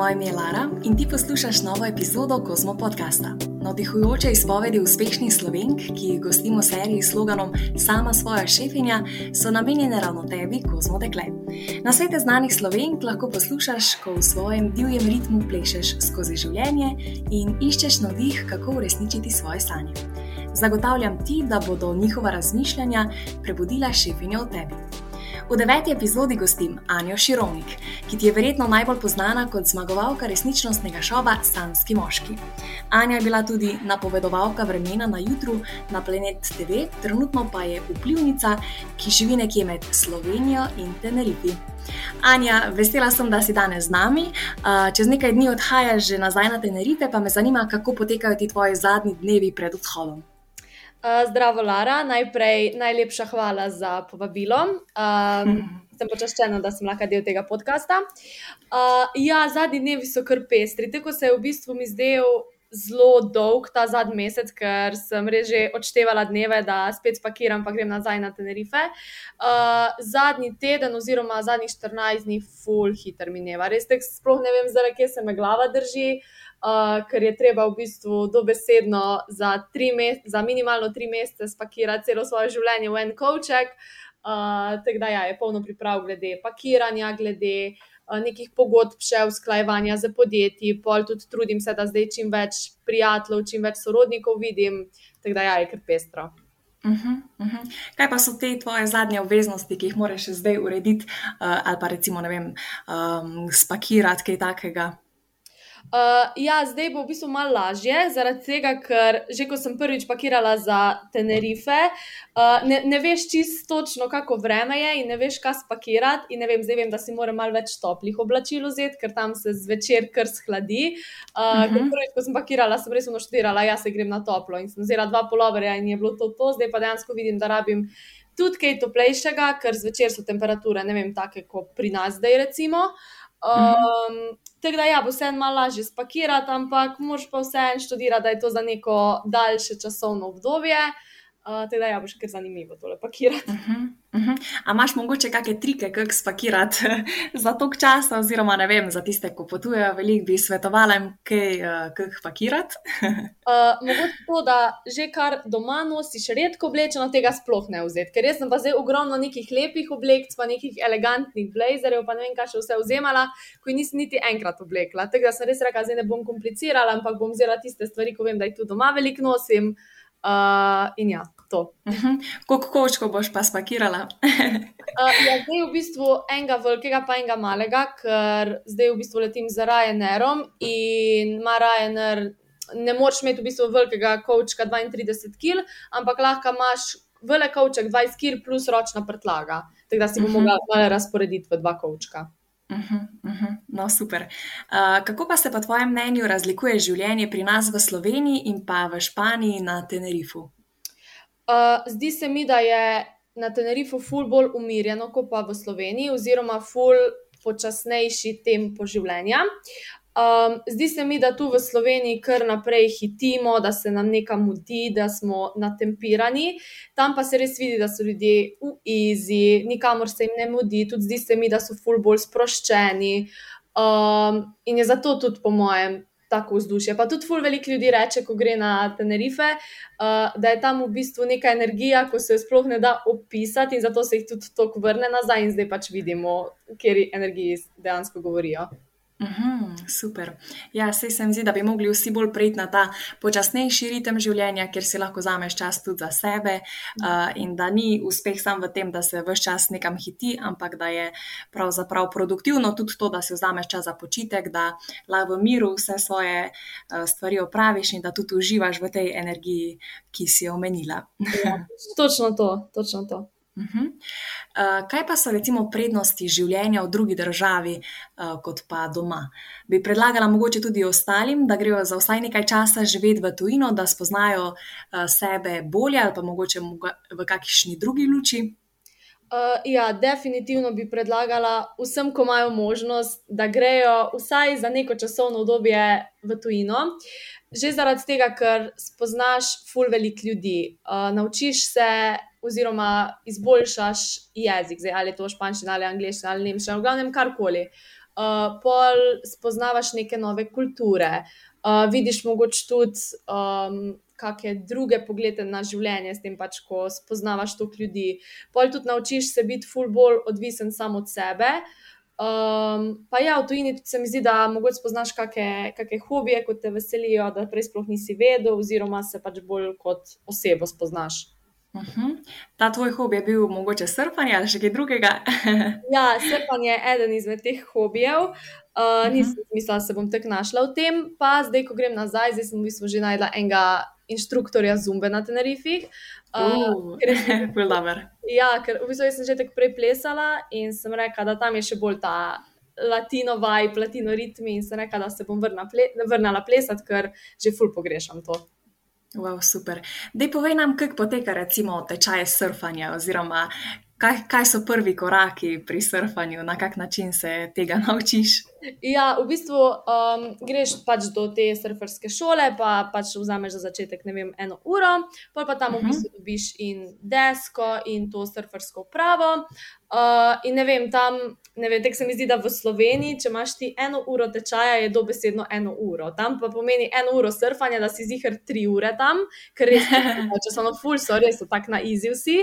Moje ime je Lara in ti poslušaš novo epizodo Kozmo podcasta. Navdihujoče izpovedi uspešnih slovenk, ki jih gostimo v seriji s sloganom Sama svoja šefinja, so namenjene ravno tebi, Kozmo dekle. Na svete znanih slovenk lahko poslušaš, ko v svojem divjem ritmu plešeš skozi življenje in iščeš navdih, kako uresničiti svoje sanje. Zagotavljam ti, da bodo njihova razmišljanja prebudila šefinjo v tebi. V deveti epizodi gostim Anjo Širovnik, ki ti je verjetno najbolj znana kot zmagovalka resničnostnega šova Sanski moški. Anja je bila tudi napovedovalka vremena na jutru na Planet TV, trenutno pa je vplivnica, ki živi nekje med Slovenijo in Tenerifi. Anja, vesela sem, da si danes z nami. Čez nekaj dni odhajaš že nazaj na Tenerife, pa me zanima, kako potekajo ti tvoji zadnji dnevi pred odhodom. Uh, zdravo, Lara. Najprej najlepša hvala za povabilo. Um, sem počaščena, da sem lahko del tega podcasta. Uh, ja, zadnji dnevi so kar pestri. Tako se je v bistvu mi zdel zelo dolg ta zadnji mesec, ker sem res že odštevala dneve, da spet spakiram in grem nazaj na Tenerife. Uh, zadnji teden, oziroma zadnjih 14 dni, full hiter mineva. Res, sploh ne vem, zaradi kje se me glava drži. Uh, uh, ker je treba v bistvu dobesedno za, za minimalno tri mesece spakirati celo svoje življenje v en koček. Uh, tako da ja, je polno priprav glede pakiranja, glede uh, nekih pogodb, še usklajevanja z podjetji, pol tudi trudim se, da zdaj čim več prijateljev, čim več sorodnikov vidim, tako da ja, je kar pestro. Uh -huh, uh -huh. Kaj pa so te tvoje zadnje obveznosti, ki jih moraš zdaj urediti, uh, ali pa recimo, ne vem, um, spakirati kaj takega? Uh, ja, zdaj bo v bistvu malo lažje, zaradi tega, ker že ko sem prvič pakirala za Tenerife, uh, ne, ne veš čisto točno, kako vreme je in ne veš, kaj spakirati. In ne vem, zdaj vem, da si moram malo več toplih oblačil vzeti, ker tam se zvečer kar shladi. Uh, uh -huh. prvič, ko sem pakirala, sem res unoštirala, jaz se grem na toplo in sem vzela dva poloverja in je bilo to to, zdaj pa dejansko vidim, da rabim. Tudi kaj toplejšega, ker zvečer so temperature, ne vem, take kot pri nas, zdaj recimo. Um, Tako da, ja, vse malo lažje spakirati, ampak moš pa vse en študirati, da je to za neko daljše časovno obdobje. Uh, teda, ja, bo še kar zanimivo tole pakirati. Uh -huh, uh -huh. A imaš mogoče kakšne trike, kako spakirati za tok časa, oziroma ne vem, za tiste, ki potujejo veliko, bi svetovala jim, kaj uh, pakirati? uh, mogoče to, da že kar doma nosiš redko oblečeno, tega sploh ne vzeti. Ker jaz sem pa zdaj ogromno nekih lepih oblek, pa nekih elegantnih blazerjev, pa ne vem, kaj še vse vzemala, ko nisem niti enkrat oblekla. Tako da sem res rekla, da ne bom komplicirala, ampak bom vzela tiste stvari, ko vem, da jih tu doma veliko nosim. Uh, in ja, to. Uh mhm. -huh. Koliko kočkov boš pa spakirala? uh, ja, zdaj je v bistvu enega velikega, pa enega malega, ker zdaj v bistvu letim za Ryanairom in ima Ryanair. Ne moreš imeti v bistvu velikega kočka 32 kg, ampak lahko imaš velik koček 20 kg plus ročna prtlaga. Tako da si bomo uh -huh. mogli razporediti v dva kočka. Uh -huh, uh -huh. No, super. Uh, kako pa se po tvojem mnenju razlikuje življenje pri nas v Sloveniji in pa v Španiji na Tenerifu? Uh, zdi se mi, da je na Tenerifu ful bolj umirjeno, kot pa v Sloveniji, oziroma ful počasnejši tempo življenja. Um, zdi se mi, da tu v Sloveniji kar naprej hitimo, da se nam nekam mudi, da smo natempirani. Tam pa se res vidi, da so ljudje v izi, nikamor se jim ne mudi, tudi zdi se mi, da so ful bolj sproščeni. Um, in je zato tudi, po mojem, tako vzdušje. Pa tudi ful veliko ljudi reče, ko gre na Tenerife, uh, da je tam v bistvu neka energija, ko se jo sploh ne da opisati, in zato se jih tudi tako vrne nazaj, in zdaj pač vidimo, kje energiji dejansko govorijo. Uhum, super. Ja, se mi zdi, da bi mogli vsi bolj priti na ta počasnejši ritem življenja, kjer si lahko vzameš čas tudi za sebe uh, in da ni uspeh sam v tem, da se vse čas nekam hiti, ampak da je pravzaprav produktivno tudi to, da si vzameš čas za počitek, da lahko v miru vse svoje uh, stvari opraviš in da tudi uživaš v tej energiji, ki si jo omenila. Ja, točno to, točno to. Uh -huh. uh, kaj pa so recimo prednosti življenja v drugi državi, uh, kot pa doma? Bi predlagala mogoče tudi ostalim, da grejo za vsaj nekaj časa živeti v tujino, da spoznajo uh, sebe bolje ali pa mogoče v kakšni drugi luči? Uh, ja, definitivno bi predlagala vsem, ko imajo možnost, da grejo vsaj za neko časovno obdobje v tujino. Že zaradi tega, ker spoznaš ful velik ljudi, uh, naučiš se oziroma izboljšaš jezik, zdaj, ali je to španščina ali angliščina ali nemščina, v glavnem karkoli. uh, pol spoznavaš neke nove kulture, uh, vidiš mogoče tudi. Um, Kakšne druge poglede na življenje, s tem pač, ko spoznavaš toliko ljudi. Pol tudi naučiš se biti ful bolj odvisen sam od sebe. Um, pa ja, v tujini se mi zdi, da mogoče spoznaš kakšne hobije, kot te veselijo, da prej sploh nisi vedel, oziroma se pač bolj kot osebo spoznaš. Uh mhm. -huh. Ta tvoj hobi je bil mogoče srpanje ali še kaj drugega? ja, srpanje je eden izmed teh hobijev. Uh, uh -huh. Nisem mislila, da se bom tako našla v tem, pa zdaj, ko grem nazaj, zdaj sem v bistvu že najdla enega inštruktorja zumbe na Tenerifih. Uh, ker bil dober. Ja, ker v bistvu sem že tako prej plesala in sem rekla, da tam je še bolj ta. Latino vibe, latino ritmi, in se reka, da se bom vrna ple, vrnila plesati, ker že ful pogrešam to. Wow, super. Dej povej nam, kako poteka recimo tečaj surfanja, oziroma kaj, kaj so prvi koraki pri surfanju, na kak način se tega naučiš. Ja, v bistvu um, greš pač do te surferske šole, pa pač vzameš za začetek vem, eno uro, pa pa tam v mhm. bistvu dobiš in desko in to surfersko pravo. Uh, in ne vem, tam, ne vem, tako se mi zdi, da v Sloveniji, če imaš ti eno uro tečaja, je dobesedno eno uro. Tam pa pomeni eno uro surfanja, da si zihar tri ure tam, ker res, če so na full, so res tako na easy vsi.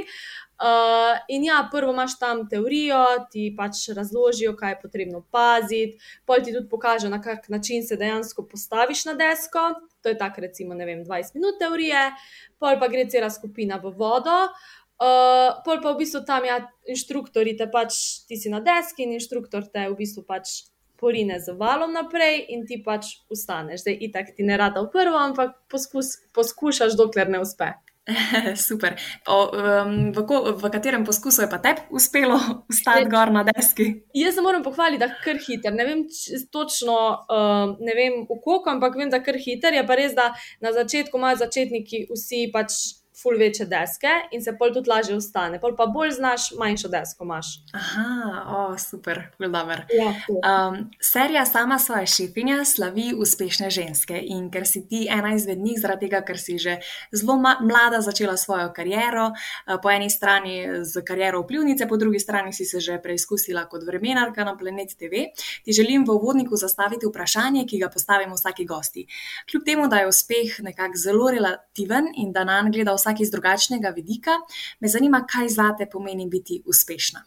Uh, in ja, prvo imaš tam teorijo, ti pač razložijo, kaj je potrebno paziti, pol ti tudi pokaže, na kak način se dejansko postaviš na desko. To je tako, recimo, ne vem, 20 minut teorije, pol pa gre cela skupina v vodo. Uh, pol pa v bistvu tam ja, inštruktori te pač, ti si na deski in inštruktor te v bistvu pač porine z valom naprej in ti pač ustaneš. Zdaj, itak ti ne rada v prvo, ampak poskus, poskušaš, dokler ne uspe. Super. O, um, v, ko, v katerem poskusu je pa tebi uspelo ustati gor na deski? Jaz se moram pohvaliti, da je kar hiter. Ne vem točno, um, ne vem v koliko, ampak vem, da je kar hiter. Je pa res, da na začetku imajo začetniki vsi pač ful večje deske in se pol tudi lažje ustane. Pol pa bolj znaš, manjšo desko imaš. Aha, oh, super, zelo dober. Ja, um, serija sama svoje šefinja slavi uspešne ženske in ker si ti ena izmed njih, zaradi tega, ker si že zelo mlada začela svojo kariero, uh, po eni strani z kariero vplivnice, po drugi strani si se že preizkusila kot vremenarka na Planet TV, ti želim v uvodniku zastaviti vprašanje, ki ga postavimo vsaki gosti. Kljub temu, da je uspeh nekako zelo relativen in da na njega gleda vsak vsak iz drugačnega vidika. Me zanima, kaj za te pomeni biti uspešna.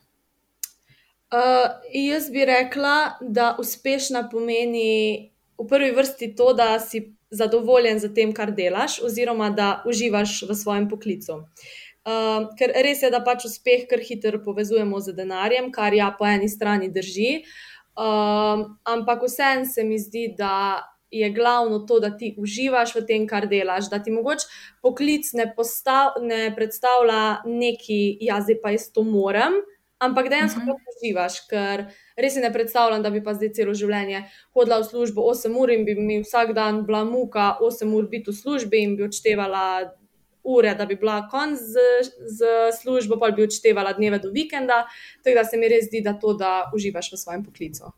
Uh, jaz bi rekla, da uspešna pomeni v prvi vrsti to, da si zadovoljen z tem, kar delaš, oziroma da uživaš v svojem poklicu. Uh, ker res je, da pač uspeh kar hitro povezujemo z denarjem, kar ja po eni strani drži, uh, ampak vseeno se mi zdi, da je glavno to, da ti uživaš v tem, kar delaš, da ti mogoče poklic ne, postav, ne predstavlja neki, ja, zdaj pa jaz to moram, ampak dejansko uh mhm. -huh. uživaš, ker res si ne predstavljam, da bi pa zdaj celo življenje hodila v službo 8 ur in bi mi vsak dan bila muka 8 ur biti v službi in bi odštevala. Ure, da bi bila konc z, z službo, pa bi odštevala dneve do vikenda, tako da se mi res zdi, da to, da uživaš v svojem poklicu.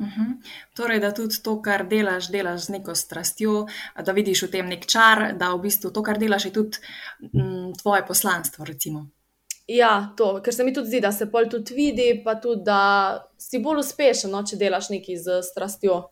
Uh mhm. -huh. Torej, da tudi to, kar delaš, delaš z neko strastjo, da vidiš v tem nek čar, da v bistvu to, kar delaš, je tudi m, mm, tvoje poslanstvo. Recimo. Ja, to, ker se mi tudi zdi, da se pol tudi vidi, pa tudi, da si bolj uspešen, no, če delaš nekaj z strastjo.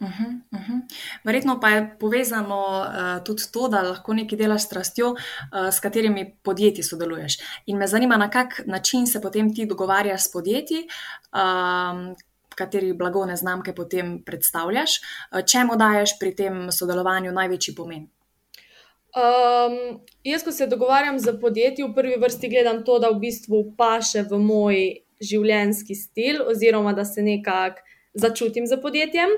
Uh -huh, uh -huh. Verjetno pa je povezano uh, tudi to, da lahko nekaj delaš s strastjo, uh, s katerimi podjetji sodeluješ. In me zanima, na kak način se potem ti dogovarjaš s podjetji, uh, kateri blagovne znamke potem predstavljaš. Eh, čemu daješ pri tem sodelovanju največji pomen? Um, jaz, ko se dogovarjam z podjetji, v prvi vrsti gledam to, da v bistvu paše v moj življenjski stil, oziroma da se nekako začutim za podjetjem.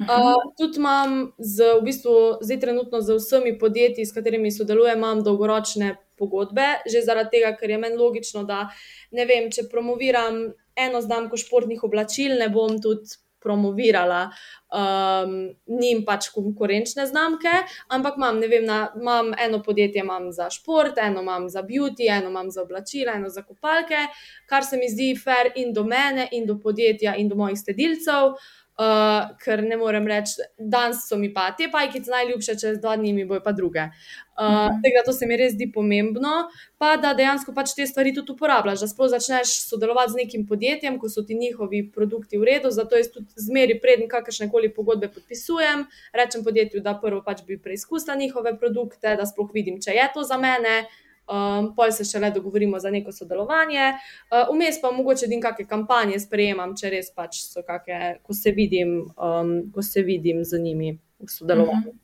Uh, tudi imam, z, v bistvu, zdaj trenutno z vsemi podjetji, s katerimi sodelujem, imam dolgoročne pogodbe, že zaradi tega, ker je meni logično, da ne vem, če promoviram eno znamko športnih oblačil, ne bom tudi promovirala um, njim pač konkurenčne znamke, ampak imam, ne vem, na, imam eno podjetje imam za šport, eno imam za beauty, eno imam za oblačila, eno za kopalke, kar se mi zdi fair in do mene, in do podjetja, in do mojih sledilcev. Uh, ker ne morem reči, danes so mi pa te pajkice najljubše, čez dva dni mi bojo pa druge. Uh, mhm. Tega to se mi res zdi pomembno, pa da dejansko pač te stvari tudi uporabljaš. Da sploh začneš sodelovati z nekim podjetjem, ko so ti njihovi produkti v redu, zato jaz tudi zmeri predn kakršne koli pogodbe podpisujem, rečem podjetju, da prvo pač bi preizkusila njihove produkte, da sploh vidim, če je to za mene, um, pol se še le dogovorimo za neko sodelovanje. Uh, vmes pa mogoče din kakšne kampanje sprejemam, če res pač so kakšne, ko se vidim, um, ko se vidim z njimi v sodelovanju. Uh -huh.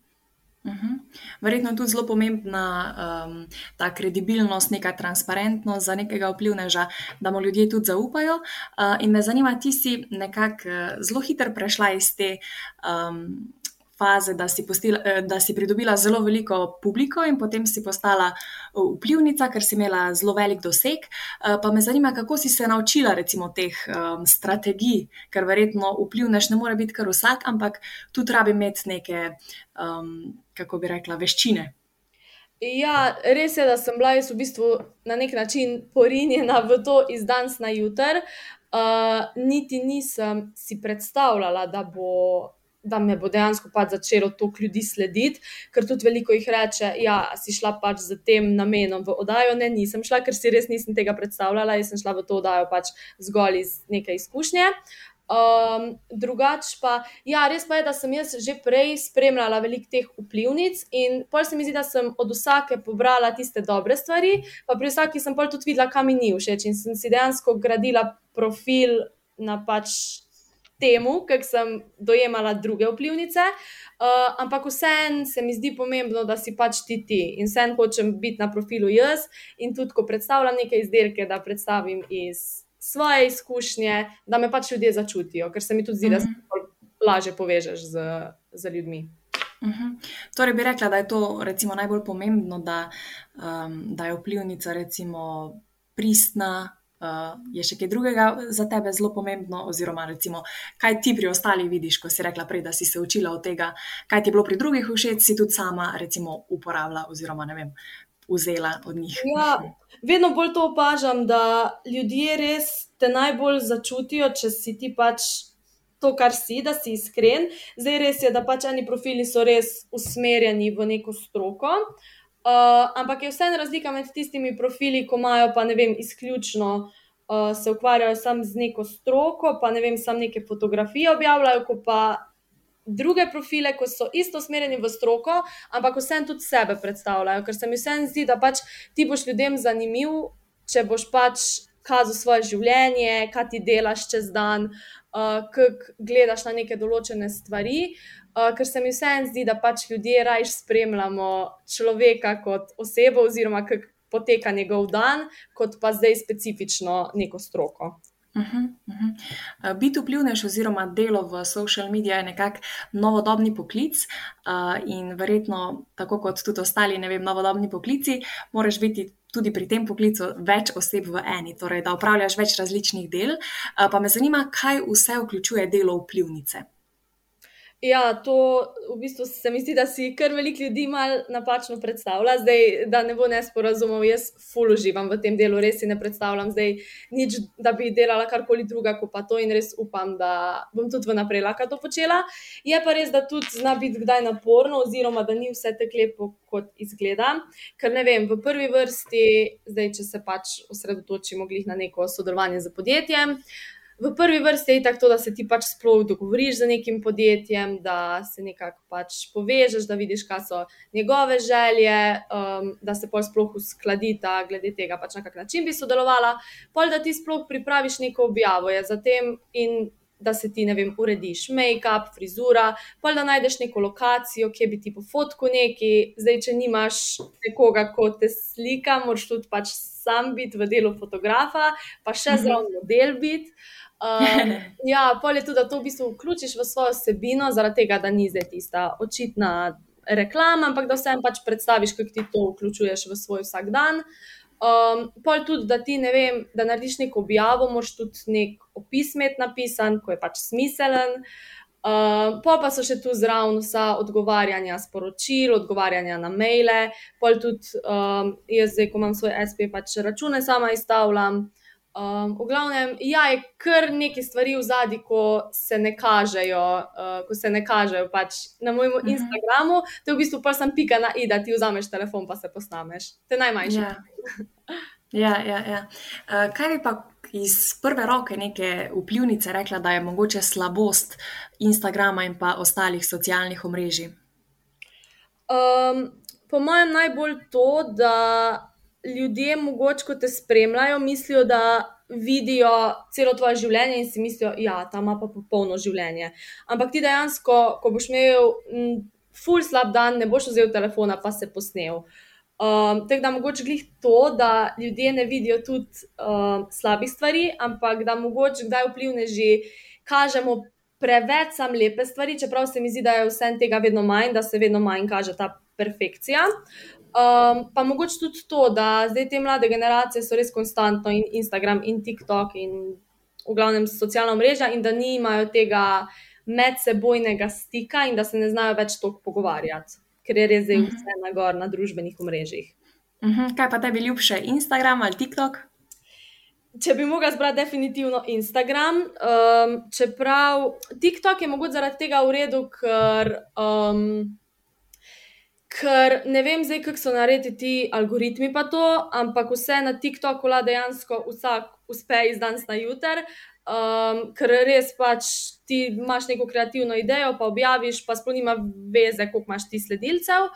Uh -huh. Verjetno je tudi zelo pomembna um, ta kredibilnost, neka transparentnost za nekega vplivneža, da mu ljudje tudi zaupajo. Uh, in me zanima, ti si nekako uh, zelo hitro prešla iz te um, faze, da si, postila, eh, da si pridobila zelo veliko publiko in potem si postala eh, vplivnica, ker si imela zelo velik doseg. Eh, pa me zanima, kako si se naučila recimo teh um, strategij, ker verjetno vplivneš ne more biti kar vsak, ampak tudi rabi imeti neke, um, kako bi rekla, veščine. Ja, res je, da sem bila v bistvu na nek način porinjena v to iz danes na jutr. Uh, niti nisem si predstavljala, da bo da me bo dejansko pač začelo toliko ljudi slediti, ker tudi veliko jih reče, da ja, si šla pač z tem namenom v oddajo. Ne, nisem šla, ker si res nisem tega predstavljala, jaz sem šla v to oddajo pač zgolj iz neke izkušnje. Um, drugač pa, ja, res pa je, da sem jaz že prej spremljala veliko teh vplivnic in pol se mi zdi, da sem od vsake pobrala tiste dobre stvari, pa pri vsaki sem pol tudi videla, kam mi ni všeč in sem si dejansko gradila profil na pač temu, kako sem dojemala druge vplivnice. Uh, ampak vseeno se mi zdi pomembno, da si pač ti ti in vseeno hočem biti na profilu jaz in tudi, ko predstavljam neke izdelke, da predstavim iz svoje izkušnje, da me pač ljudje začutijo, ker se mi tudi zdi, da se mhm. lažje povežeš z, z ljudmi. Uh. -huh. Torej, bi rekla, da je to recimo, najbolj pomembno, da, um, da je vplivnica recimo, pristna, uh, je še kaj drugega za tebe zelo pomembno, oziroma recimo, kaj ti pri ostalih vidiš, ko si rekla prej, da si se učila od tega, kaj ti je bilo pri drugih všeč, si tudi sama recimo uporabljala oziroma ne vem. Vzela od njih. Ja, vedno bolj to opažam, da ljudje res te najbolj začutijo, če si ti pač to, kar si, da si iskren. Zdaj res je, da pač eni profili so res usmerjeni v neko stroko, uh, ampak je vseeno razlika med tistimi profili, ko imajo pa ne vem, izključno uh, se ukvarjajo samo z neko stroko, pa ne vem, samo neke fotografije objavljajo, ko pa druge profile, ko so isto smerjeni v stroko, ampak vseeno tudi sebe predstavljajo, ker se mi vseeno zdi, da pač ti boš ljudem zanimiv, če boš pač kazal svoje življenje, kaj ti delaš čez dan, uh, kako gledaš na neke določene stvari. Uh, ker se mi vseeno zdi, da pač ljudje raje spremljamo človeka kot osebo, oziroma kako poteka njegov dan, kot pa zdaj specifično neko stroko. Uh -huh, uh -huh. Biti vplivnež oziroma delo v social medijih je nekako novodobni poklic uh, in verjetno, tako kot tudi ostali, ne vem, novodobni poklici, moraš biti tudi pri tem poklicu več oseb v eni, torej da upravljaš več različnih del. Uh, pa me zanima, kaj vse vključuje delo vplivnice. Ja, to v bistvu se mi zdi, da si kar veliko ljudi malo napačno predstavlja. Zdaj, da ne bo nesporazumov, jaz fully uživam v tem delu, res si ne predstavljam zdaj nič, da bi delala karkoli druga, kot pa to in res upam, da bom tudi vnaprej lahko to počela. Je pa res, da tudi zna biti kdaj naporno, oziroma da ni vse tako lepo, kot izgleda. Ker ne vem, v prvi vrsti, zdaj, če se pač osredotočimo na neko sodelovanje z podjetjem v prvi vrsti je tako, da se ti pač sploh dogovoriš z nekim podjetjem, da se nekako pač povežeš, da vidiš, kaj so njegove želje, um, da se pol sploh uskladita glede tega, pač na kak način bi sodelovala, pol da ti sploh pripraviš neko objavo, je zatem in. Da se ti, ne vem, urediš make-up, frizura, pa da najdeš neko lokacijo, kje bi ti po fotku neki. Zdaj, če nimaš nekoga, kot te slika, moraš tudi pač sam biti v delu fotografa, pa še mhm. zraven model biti. Um, ja, pol je tudi, da to v bistvu vključiš v svojo vsebino, zaradi tega, da ni zdaj tista očitna reklama, ampak da vsem pač predstaviš, kako ti to vključuješ v svoj vsakdan. Um, pol tudi, da ti ne vem, da narediš neko objavo, moš tudi nek opis imeti napisan, ko je pač smiselen. Uh, pol pa so še tu zraven vsa odgovarjanja sporočil, odgovarjanja na maile, pol tudi um, jaz, zdaj, ko imam svoj SP, pač račune sama izstavljam. Um, v glavnem, ja, je kar nekaj stvari v zadnji, ko se ne kažejo, uh, ko se ne kažejo pač na mojem uh mhm. -huh. Instagramu, to je v bistvu pa sem pika na i, da ti vzameš telefon, pa se posnameš. Te najmanjše. Ja, ja, ja. ja. Uh, kaj bi pa iz prve roke neke vplivnice rekla, da je mogoče slabost Instagrama in pa ostalih socialnih omrežij? Um, po mojem, najbolj to, da ljudje, mogoče, ko te spremljajo, mislijo, da vidijo celo tvoje življenje in si mislijo, da ja, ta ima pa popolno življenje. Ampak ti dejansko, ko boš imel m, ful slab dan, ne boš vzel telefona, pa se posnel. Um, tako da mogoče glih to, da ljudje ne vidijo tudi um, slabih stvari, ampak da mogoče kdaj vplivne že kažemo preveč sam lepe stvari, čeprav se mi zdi, da je vse tega vedno manj, da se vedno manj kaže ta perfekcija. Um, pa mogoče tudi to, da zdaj te mlade generacije so res konstantno in Instagram in TikTok in v glavnem socialna mreža, in da nimajo tega medsebojnega stika in da se ne znajo več toliko pogovarjati, ker je res zdaj mhm. vse na gor na družbenih mrežah. Mhm. Kaj pa tebi ljubše, Instagram ali TikTok? Če bi mogla zbrati, definitivno Instagram. Um, čeprav TikTok je mogoče zaradi tega v redu, ker. Um, ker ne vem zdaj, kako so narediti ti algoritmi, pa to, ampak vse na TikToku la dejansko vsak uspe iz danes na juter. Um, ker res pač ti imaš neko kreativno idejo, pa objaviš, pa sploh nima veze, koliko imaš ti sledilcev.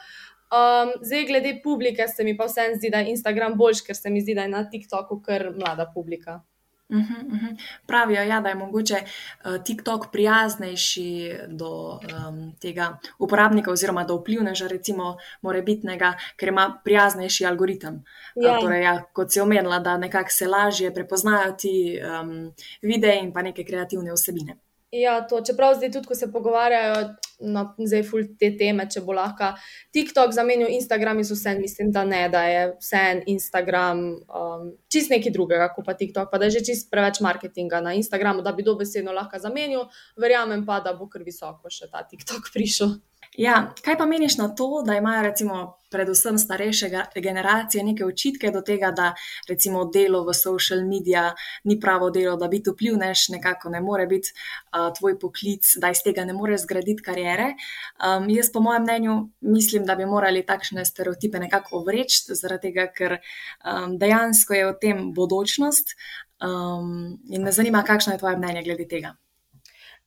Um, zdaj, glede publike, se mi pa vseeno zdi, da je Instagram boljši, ker se mi zdi, da je na TikToku kar mlada publika. Uh -huh, uh -huh. Pravijo, ja, da je mogoče uh, TikTok prijaznejši do um, tega uporabnika, oziroma do vplivneža, recimo, morebitnega, ker ima prijaznejši algoritem. Ja. Uh, torej, ja, kot si omenila, da nekako se lažje prepoznajo ti um, videi in pa neke kreativne vsebine. Ja, to, čeprav zdaj tudi, ko se pogovarjajo na no, zdaj ful te teme, če bo lahko TikTok zamenil Instagram, in vse, mislim, da ne, da je vse en Instagram um, čist nekaj drugega, kot pa TikTok, pa da je že čist preveč marketinga na Instagramu, da bi dobesedno lahko zamenil, verjamem pa, da bo kar visoko še ta TikTok prišel. Ja, kaj pa meniš na to, da imajo recimo predvsem starejše generacije neke očitke do tega, da recimo delo v social medija ni pravo delo, da biti vplivneš, nekako ne more biti uh, tvoj poklic, da iz tega ne moreš zgraditi karijere. Um, jaz po mojem mnenju mislim, da bi morali takšne stereotipe nekako ovreči, zaradi tega, ker um, dejansko je v tem bodočnost um, in me zanima, kakšno je tvoje mnenje glede tega.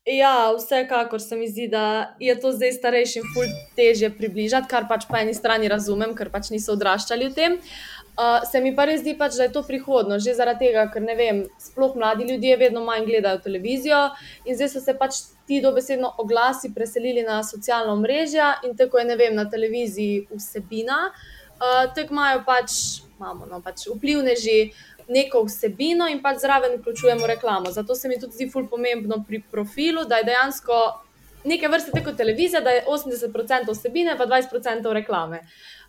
Ja, vsekakor se mi zdi, da je to zdaj starejšim ful teže približati, kar pač po eni strani razumem, ker pač niso odraščali v tem. Uh, se mi pa res zdi, pač, da je to prihodnost, že zaradi tega, ker ne vem, sploh mladi ljudje vedno manj gledajo televizijo in zdaj so se pač ti dobesedno oglasi preselili na socialno mrežje in tako je, ne vem, na televiziji vsebina. Uh, tako imajo pač, imamo no, pač vplivneži, neko vsebino in pa zraven vključujemo reklamo. Zato se mi tudi zdi ful pomembno pri profilu, da je dejansko neke vrste tako televizija, da je 80% vsebine, pa 20% reklame.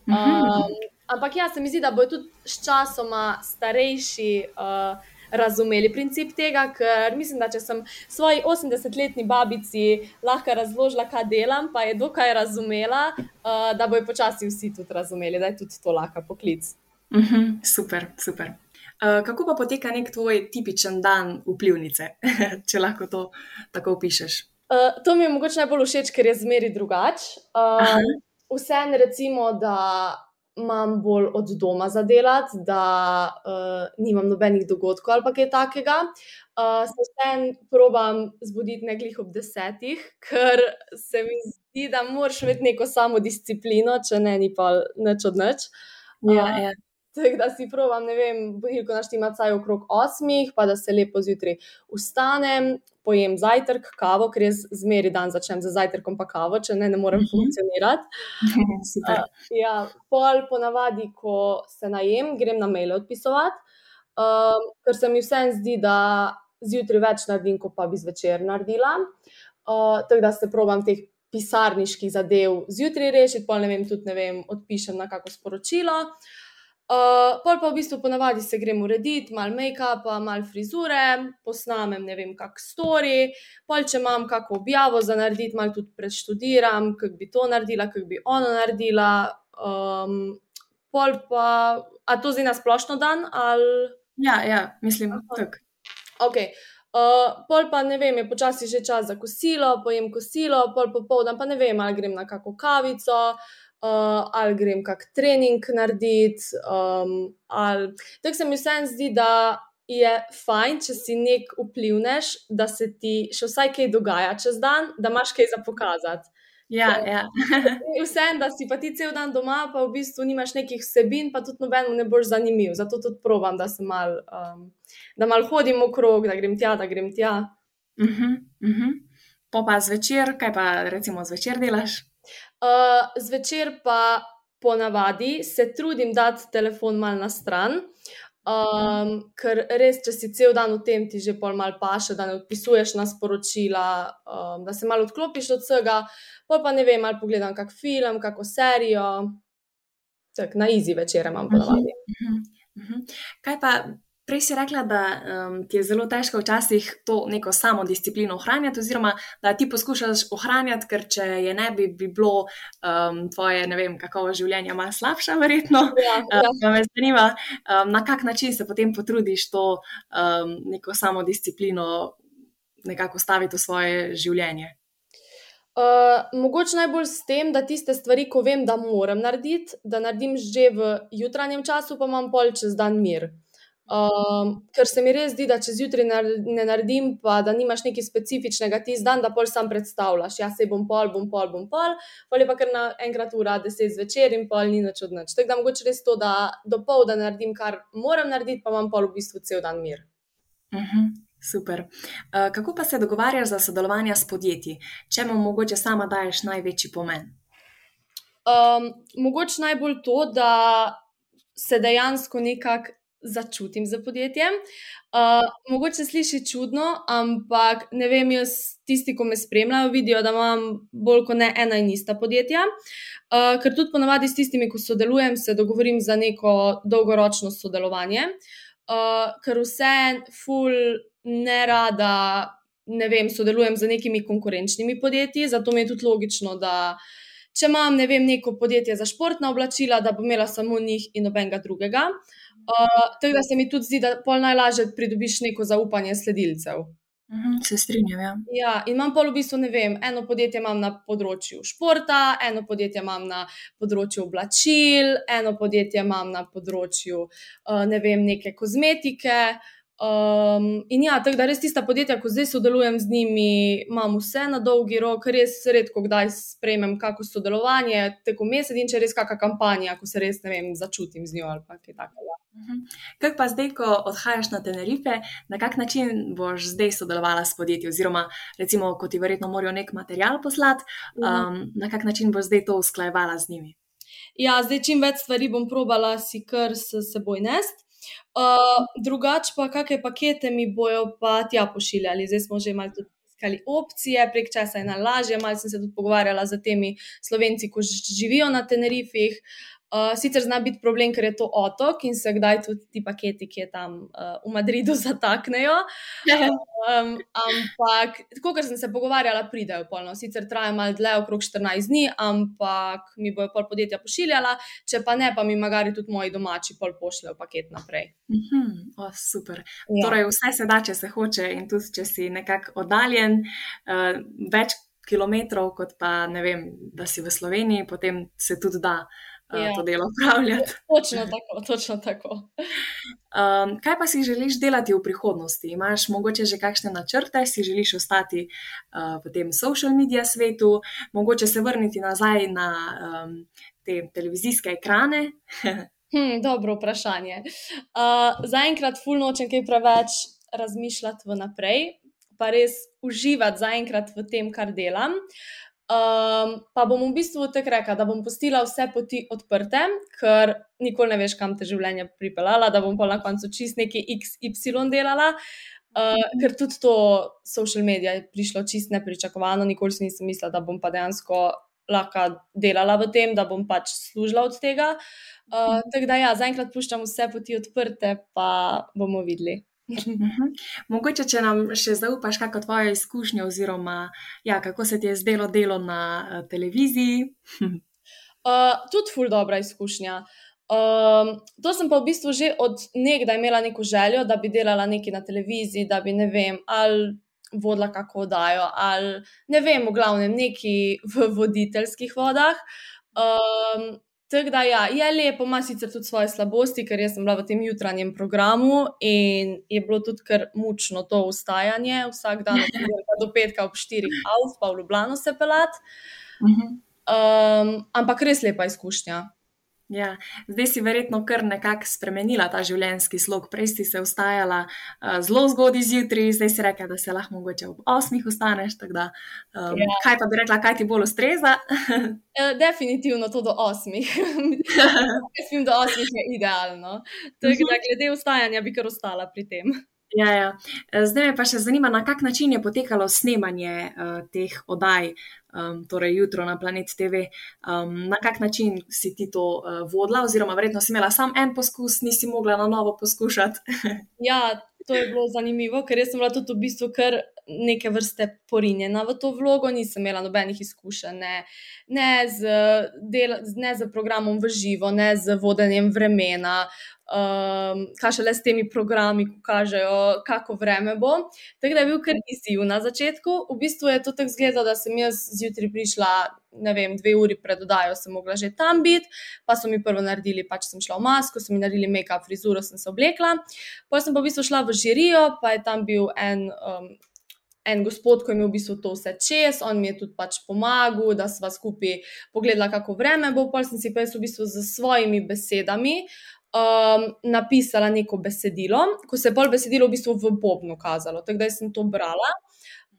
Um, ampak ja, se mi zdi, da bodo tudi s časoma starejši. Uh, Razumeli princip tega, ker mislim, da če sem svoji 80-letni babici lahko razložila, kaj delam, pa je dokaj razumela, uh, da bojo počasi vsi tudi razumeli, da je tudi to lahko poklic. Uh mhm, -huh, super, super. Eh, kako pa poteka nek tvoj tipičen dan vplivnice, če lahko to tako opišeš? Uh, to mi je mogoče najbolj všeč, ker je zmeri drugače. Uh, Vseeno, recimo, da imam bolj od doma za delati, da uh, nimam nobenih dogodkov ali kaj takega. Uh, se vseeno probam zbuditi neglih ob desetih, ker se mi zdi, da moraš imeti neko samo disciplino, če ne, ni pa nič od nič. Uh, ja, ja. Tako da si provam, ne vem, budilko naštima caj okrog osmih, pa da se lepo zjutraj ustanem, pojem zajtrk, kavo, ker jaz zmeri dan začnem z zajtrkom pa kavo, če ne, ne morem mhm. funkcionirati. uh, ja, pol ponavadi, ko se najem, grem na mail odpisovati, uh, ker se mi vsem zdi, da zjutraj več naredim, kot pa bi zvečer naredila. Uh, tako da se provam teh pisarniških zadev zjutraj rešiti, pol ne vem, tudi ne vem, odpišem na kako sporočilo. Uh, pol pa v bistvu ponavadi se gremo urediti, malo make-upa, malo frizure, posnamem ne vem, kak story, pol če imam kakšno objavo za narediti, malo tudi preštudiram, kako bi to naredila, kako bi ono naredila. Um, pol pa, a to zdaj na splošno dan ali. Ja, ja mislim, tako. Okay. Uh, pol pa ne vem, je počasi že čas za kosilo, pojem kosilo, pol popoldan pa ne vem, ali grem na kakšno kavico, uh, ali grem kak trening narediti. Um, ali... Tako se mi vsem zdi, da je fajn, če si nek vplivneš, da se ti še vsaj kaj dogaja čez dan, da imaš kaj za pokazati. Ja, ja. Vsem, da si pa ti cel dan doma, pa v bistvu nimaš nekih vsebin, pa tudi nobeno ne boš zanimiv. Zato tudi provam, da se mal, um, da mal hodim okrog, da grem tja, da grem tja. Uh -huh, uh -huh. Pa pa zvečer, kaj pa recimo zvečer delaš? Uh, zvečer pa ponavadi se trudim dati telefon mal na stran. Um, ker res, če si cel dan v tem, ti že pol mal paše, da ne odpisuješ na sporočila, um, da se malo odklopiš od vsega, pol pa ne vem, ali pogledam kak film, kako serijo. Tak, na izi večer imam ponovadi. Uh -huh, uh -huh. Kaj pa Prej si rekla, da um, ti je zelo težko včasih to neko samo disciplino ohranjati, oziroma da ti poskušaš ohranjati, ker če je ne bi, bi bilo um, tvoje, ne vem, kakovo življenje malo slabše, verjetno. Ja, ja. Uh, me zanima, um, na kak način se potem potrudiš to um, neko samo disciplino nekako staviti v svoje življenje. Uh, mogoče najbolj s tem, da tiste stvari, ko vem, da moram narediti, da naredim že v jutranjem času, pa imam pol čez dan mir. Um, ker se mi res zdi, da če zjutraj ne naredim, pa da nimaš nekaj specifičnega ti zdan, da pol sam predstavljaš. Jaz se bom pol, bom pol, bom pol, pol je pa kar na enkrat ura, deset zvečer in pol ni nič od nič. Tako da mogoče res to, da do pol, da naredim, kar moram narediti, pa imam pol v bistvu cel dan mir. Uh mhm, -huh. Super. Uh, kako pa se dogovarjaš za sodelovanje s podjetji? Čemu mogoče sama daješ največji pomen? Um, mogoče najbolj to, da se dejansko nekako začutim za podjetjem. Uh, mogoče sliši čudno, ampak ne vem, jaz tisti, ki me spremljajo, vidijo, da imam bolj kot ne ena in ista podjetja. Uh, ker tudi ponavadi s tistimi, ko sodelujem, se dogovorim za neko dolgoročno sodelovanje. Uh, ker vse, ful, ne rada, ne vem, sodelujem z nekimi konkurenčnimi podjetji, zato mi je tudi logično, da. Če imam, ne vem, neko podjetje za športna oblačila, da bom imela samo njih in nobenega drugega. Uh, Uh, da se mi tudi zdi, da pol najlažje pridobiš neko zaupanje sledilcev. Uhum, se strinjam. Ja. ja, in imam pol v bistvu, ne vem, eno podjetje imam na področju športa, eno podjetje imam na področju oblačil, eno podjetje imam na področju, uh, ne vem, neke kozmetike. Um, in ja, tako da res tista podjetja, ko zdaj sodelujem z njimi, imam vse na dolgi rok, res redko kdaj sprejmem kako sodelovanje, tekom meseca in če res kakšna kampanja, ko se res ne vem, začutim z njo ali kaj takega. Mhm. Kaj pa zdaj, ko odhajaš na Tenerife, na kak način boš zdaj sodelovala s podjetji, oziroma recimo, ko ti verjetno morajo nek material poslati, um, na kak način boš zdaj to usklajevala z njimi? Ja, zdaj čim več stvari bom probala si kar s seboj nest. Uh, drugače pa, kakšne pakete mi bojo pa tja pošiljali. Zdaj smo že malo iskali opcije, prek časa je najlažje. Malo sem se tudi pogovarjala z temi slovenci, ki živijo na Tenerifih. Uh, sicer zna biti problem, ker je to otok in se kdaj tudi ti paketi, ki je tam uh, v Madridu, zataknejo. Um, ampak, kot sem se pogovarjala, pridejo polno. Sicer traja malo dlje, okrog 14 dni, ampak mi bojo pol podjetja pošiljala, če pa ne, pa mi magari tudi moji domači pol pošljajo paket naprej. Uh -huh. oh, super. Ja. Torej, vse se da, če se hoče, in tudi če si nekako oddaljen. Uh, več kilometrov, kot pa ne vem, da si v Sloveniji, potem se tudi da ja. to delo upravljati. Točno tako, točno tako. Um, kaj pa si želiš delati v prihodnosti? Imaš mogoče že kakšne načrte, si želiš ostati uh, v tem social media svetu, mogoče se vrniti nazaj na um, te televizijske ekrane? hm, dobro vprašanje. Uh, zaenkrat, ful nočem kaj preveč razmišljati vnaprej, pa res uživati zaenkrat v tem, kar delam. Uh, Um, pa bom v bistvu tako rekla, da bom postila vse poti odprte, ker nikoli ne veš, kam te življenje pripeljala, da bom pa na koncu čist neki XY delala. Uh, ker tudi to social media je prišlo čist nepričakovano, nikoli si nisem mislila, da bom pa dejansko lahko delala v tem, da bom pač služila od tega. Uh, tako da ja, zaenkrat puščam vse poti odprte, pa bomo videli. Mhm. Mogoče, če nam še zaupaš, kako tvoje izkušnje, oziroma ja, kako se ti je zdelo delo na uh, televiziji. uh, tudi ful dobra izkušnja. Um, to sem pa v bistvu že od nekdaj imela neko željo, da bi delala nekaj na televiziji, da bi ne vem, ali vodila kako oddajo, ali ne vem, v glavnem neki v voditeljskih vodah. Um, Tako da ja, je lepo, ima sicer tudi svoje slabosti, ker sem bila v tem jutranjem programu in je bilo tudi kar mučno to ustajanje, vsak dan do petka ob 4, avf, pa v Ljubljano se pelat. Um, ampak res lepa izkušnja. Ja, zdaj si verjetno kar nekako spremenila ta življenjski slog. Prej si se vstajala uh, zelo zgodaj zjutraj, zdaj si rekla, da se lahko mogoče ob osmih vstaneš. Da, um, ja. Kaj pa bi rekla, kaj ti bolj ustreza? uh, definitivno to do osmih. Mislim, da osmih je idealno. Tako da glede vstajanja bi kar ostala pri tem. Ja, ja. Zdaj me pa še zanima, na kak način je potekalo snemanje uh, teh oddaj, um, torej jutro na Planet TV. Um, na kak način si ti to uh, vodila, oziroma verjetno si imela samo en poskus, nisi mogla na novo poskušati. ja, to je bilo zanimivo, ker sem bila tudi v bistvu kar neke vrste porinjena v to vlogo, nisem imela nobenih izkušenj, ne, ne, z, del, ne z programom v živo, ne z vodenjem vremena um, kaj še le s temi programi, ko kažejo, kako vreme bo. Tako da je bil kar izziv na začetku. V bistvu je to tako izgledalo, da sem jaz zjutraj prišla. Ne vem, dve uri pred oddajo sem mogla že tam biti, pa so mi prvo naredili, pač sem šla v masko, so mi naredili make-up, frizuro sem se oblekla. Potem sem pa v bistvu šla v žirijo, pa je tam bil en, um, en gospod, ki je imel v bistvu to vse čez, on mi je tudi pač pomagal, da sva skupaj pogledala, kako vreme bo. Potem sem si pa jaz v bistvu z svojimi besedami um, napisala neko besedilo, ko se je bolj besedilo v bistvu v Bobnu kazalo, tako da sem to brala.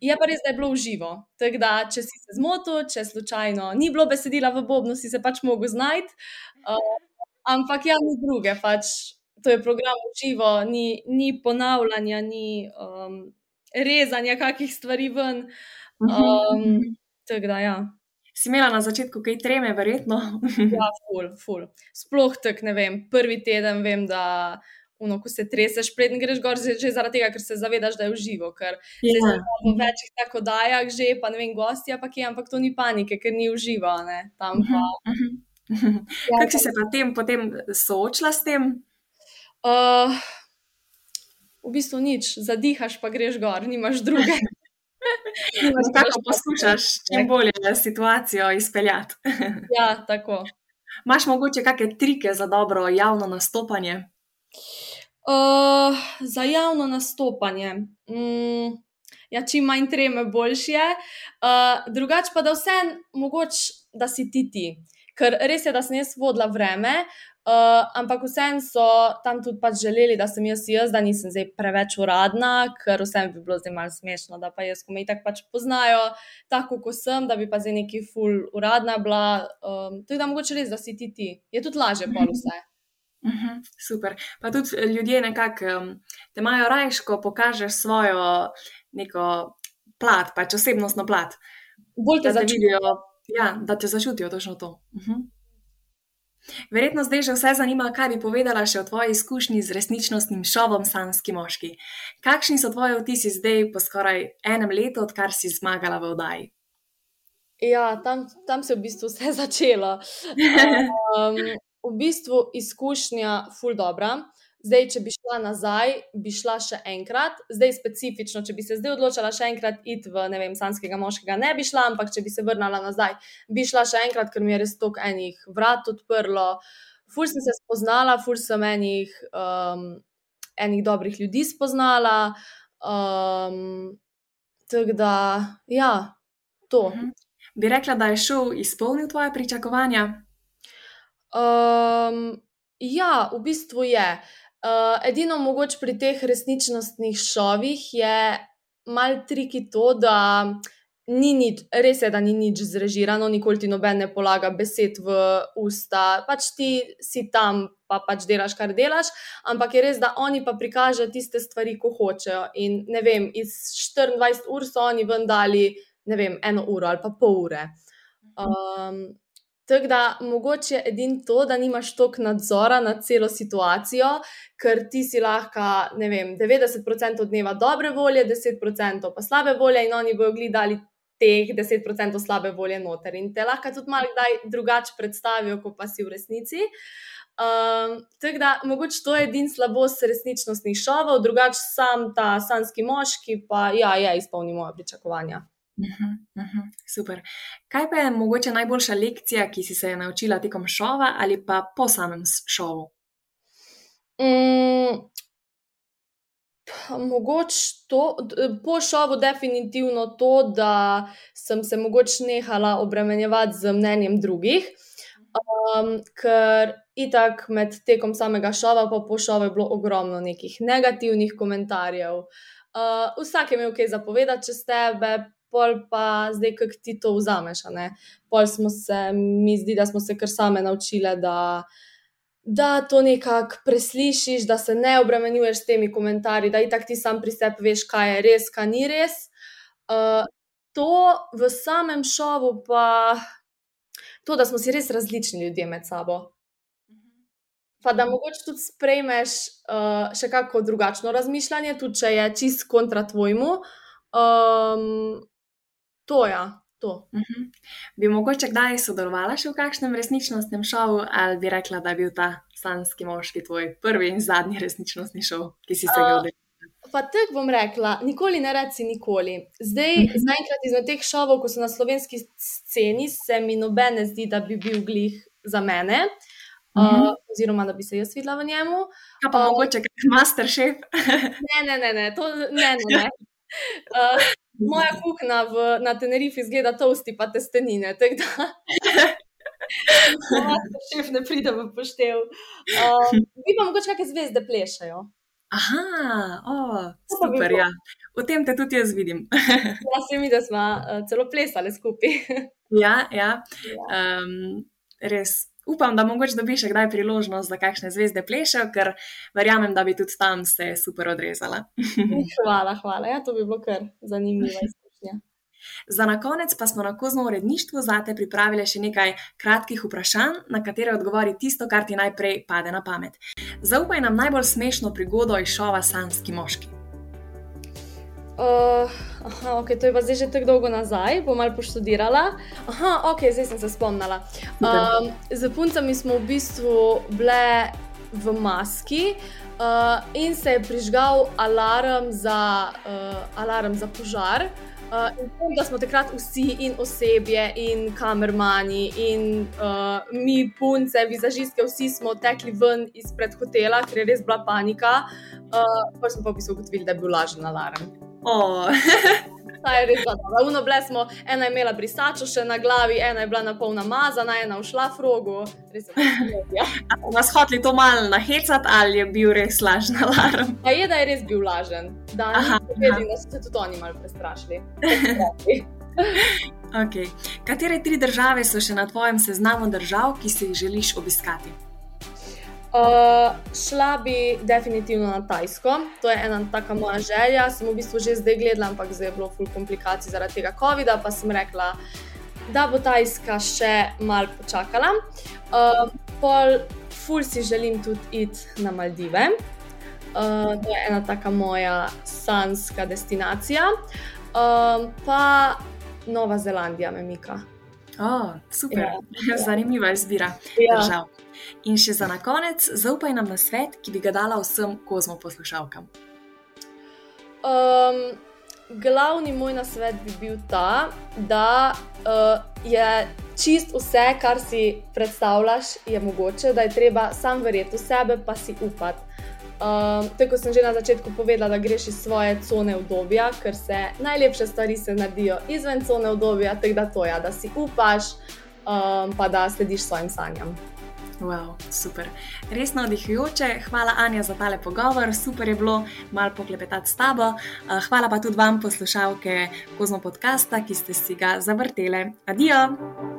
Je pa res, da je bilo uživo. Tako da, če si se zmotil, če slučajno ni bilo besedila v Bobnu, si se pač mogel znajti. Uh, ampak ja, ni druge, pač to je program uživo, ni, ni ponavljanja, ni um, rezanja kakih stvari ven. Um, tako da, ja si imela na začetku kaj treme, verjetno. ja, ful, ful. Sploh tak, ne vem, prvi teden vem, da. Uno, ko se treseš, preden greš gor, že, zaradi tega, ker se zavedaš, da je uživo. Ker yeah. se ja. v večjih tako dajah, že pa ne vem, gosti, ampak je, ampak to ni panike, ker ni uživo. Tam pa. Uh -huh. ja, Kako si se pa tem, potem soočila s tem? Uh, v bistvu nič, zadihaš, pa greš gor, nimaš druge. Kako poskušaš čim bolje situacijo izpeljati? ja, tako. Imáš mogoče kakšne trike za dobro javno nastopanje? Uh, za javno nastopanje. Mm, ja, čim manj treme, boljše je. Uh, drugače pa, da vse mogoče, da si ti ti. Ker res je, da sem jaz vodila vreme, Uh, ampak vsem so tam tudi pač želeli, da sem jaz jaz, da nisem zdaj preveč uradna, ker vsem bi bilo zdaj malo smešno, da pa jaz, ko me tako pač poznajo, tako kot sem, da bi pa zdaj neki full uradna bila. Um, tudi da mogoče res, da si ti ti. Je tudi lažje pa vse. Uh -huh, super. Pa tudi ljudje nekako um, te imajo rajš, ko pokažeš svojo neko plat, pač osebnostno plat. Bolj te začutijo. Ja, da te začutijo točno to. Uh -huh. Verjetno zdaj že vse zanima, kaj bi povedala še o tvoji izkušnji z resničnostnim šovom Sanski moški. Kakšni so tvoji vtisi zdaj, po skoraj enem letu, odkar si zmagala v oddaji? Ja, tam, tam se je v bistvu vse začelo. Um, v bistvu izkušnja ful dobra. Zdaj, če bi šla nazaj, bi šla še enkrat, zdaj specifično, če bi se zdaj odločila še enkrat iti v, ne vem, sanskega moškega, ne bi šla, ampak če bi se vrnila nazaj, bi šla še enkrat, ker mi je res toliko enih vrat odprlo. Ful sem se spoznala, ful sem enih, um, enih dobrih ljudi spoznala. Um, tako da, ja, to. Mhm. Bi rekla, da je šel izpolnil tvoje pričakovanja? Um, ja, v bistvu je. Uh, edino mogoče pri teh resničnostnih šovih je mal triki to, da ni nič, res je, da ni nič zrežirano, nikoli ti noben ne polaga besed v usta, pač ti si tam, pa pač delaš, kar delaš, ampak je res, da oni pa prikažejo tiste stvari, ko hočejo. In ne vem, iz 24 ur so oni vendali, ne vem, eno uro ali pa pol ure. Tako da mogoče je edino to, da nimaš toliko nadzora nad celo situacijo, ker ti si lahko, ne vem, 90% dneva dobre volje, 10% pa slabe volje, in oni bojo gledali teh 10% slabe volje noter. In te lahko tudi malo kdaj drugače predstavijo, kot pa si v resnici. Um, tako da, mogoče to je edin slabost resničnostnih šovov, drugače sam ta sanski moški, pa ja, je izpolnil moje pričakovanja. Uh -huh, uh super. Kaj pa je mogoče najboljša lekcija, ki si se je naučila tekom šova ali pa po samem šovu? Mm, mogoče to, po šovu, definitivno to, da sem se mogoče nehala obremenjevati z mnenjem drugih. Um, ker itak med tekom samega šova, pa po šovu je bilo ogromno nekih negativnih komentarjev. Uh, vsak je imel kaj zapovedati čez tebe, pol pa zdaj, kako ti to vzameš. Pol smo se, mi zdi, da smo se kar same naučile, da, da to nekako preslišiš, da se ne obremenjuješ s temi komentarji, da itak ti sam pri sebi veš, kaj je res, kaj ni res. Uh, to v samem šovu pa. To, da smo si res različni ljudje med sabo. Pa da mogoče tudi sprejmeš uh, še kako drugačno razmišljanje, tudi če je čist kontra tvojmu. Um, To je. Ja, to. Uh mhm. -huh. Bi mogoče kdaj sodelovala še v kakšnem resničnostnem šovu, ali bi rekla, da je bil ta sanski moški tvoj prvi in zadnji resničnostni šov, ki si se ga udeležila? Uh, pa tako bom rekla, nikoli ne reci nikoli. Zdaj, uh mhm. -huh. zaenkrat izmed teh šovov, ko so na slovenski sceni, se mi noben ne zdi, da bi bil glih za mene. Uh, uh -huh. Oziroma, da bi se jaz videla v njemu. Ja, pa uh, mogoče kot master chef. ne, ne, ne, ne, to ne. ne, ne. Uh, moja kuhna v, na Tenerife izgleda tosti, pa testenine. Šef ne pride v poštev. Um, vi pa mogoče kakšne zvezde plešajo. Aha, oh, super. Ja. V tem te tudi jaz vidim. ja, se mi, da smo uh, celo plesali skupaj. ja, ja. ja. Um, res upam, da mogoče dobiš še kdaj priložnost, da kakšne zvezde plešejo, ker verjamem, da bi tudi tam se super odrezala. hvala, hvala. Ja, to bi bilo kar zanimivo izkušnja. Za na konec pa smo na kozmo uredništvu zate pripravili še nekaj kratkih vprašanj, na katere odgovori tisto, kar ti najprej pade na pamet. Zaupaj nam najbolj smešno prigodo iz šova Sanski moški. Uh, aha, okay, to je pa zdaj že tako dolgo nazaj, bom malo poštudirala. Aha, ok, zdaj sem se spomnila. Um, z puncami smo v bistvu bile v maski uh, in se je prižgal alarm za, uh, alarm za požar. Uh, in vem, da smo takrat vsi, in osebje, in kamermani, in uh, mi, punce, vizažistke, vsi smo tekli ven izpred hotela, ker je res bila panika. Uh, pa smo pa v bistvu ugotovili, da je bil lažen alarm. Oh. Ta je res dobro. Uno ble smo, ena je imela brisačo še na glavi, ena je bila na pol namazana, ena všla v rogu. Nas hoteli to malo nahecati, ali je bil res lažen alarm? Pa je, da je res bil lažen. Da, vedeli, da so se tudi oni malo prestrašili. okay. Katere tri države so še na tvojem seznamu držav, ki si jih želiš obiskati? Uh, šla bi definitivno na Tajsko, to je ena taka moja želja. Sem v bistvu že zdaj gledala, ampak zdaj je bilo ful komplikacij zaradi tega COVID-a, pa sem rekla, da bo Tajska še mal počakala. Uh, pol, ful si želim tudi iti na Maldive. Uh, to je ena taka moja sanska destinacija. Uh, pa Nova Zelandija me mika. Oh, super, ja, zanimiva izbira ja. držav. In še za konec, zaupaj nam na svet, ki bi ga dala vsem kozmo poslušalkam. Um, glavni moj nasvet bi bil ta, da uh, je čist vse, kar si predstavljaš, je mogoče, da je treba sam verjeti v sebe, pa si upati. Um, tako sem že na začetku povedala, da greš iz svoje cone obdobja, ker se najlepše stvari se naredijo izven cone obdobja, tako da to je, ja, da si upaš, um, pa da slediš svojim sanjam. Wow, super. Res navdihujoče. Hvala, Anja, za tale pogovor. Super je bilo malo poklepetati s tabo. Eh, hvala pa tudi vam, poslušalke Kozmo podcasta, ki ste si ga zavrteli. Adijo!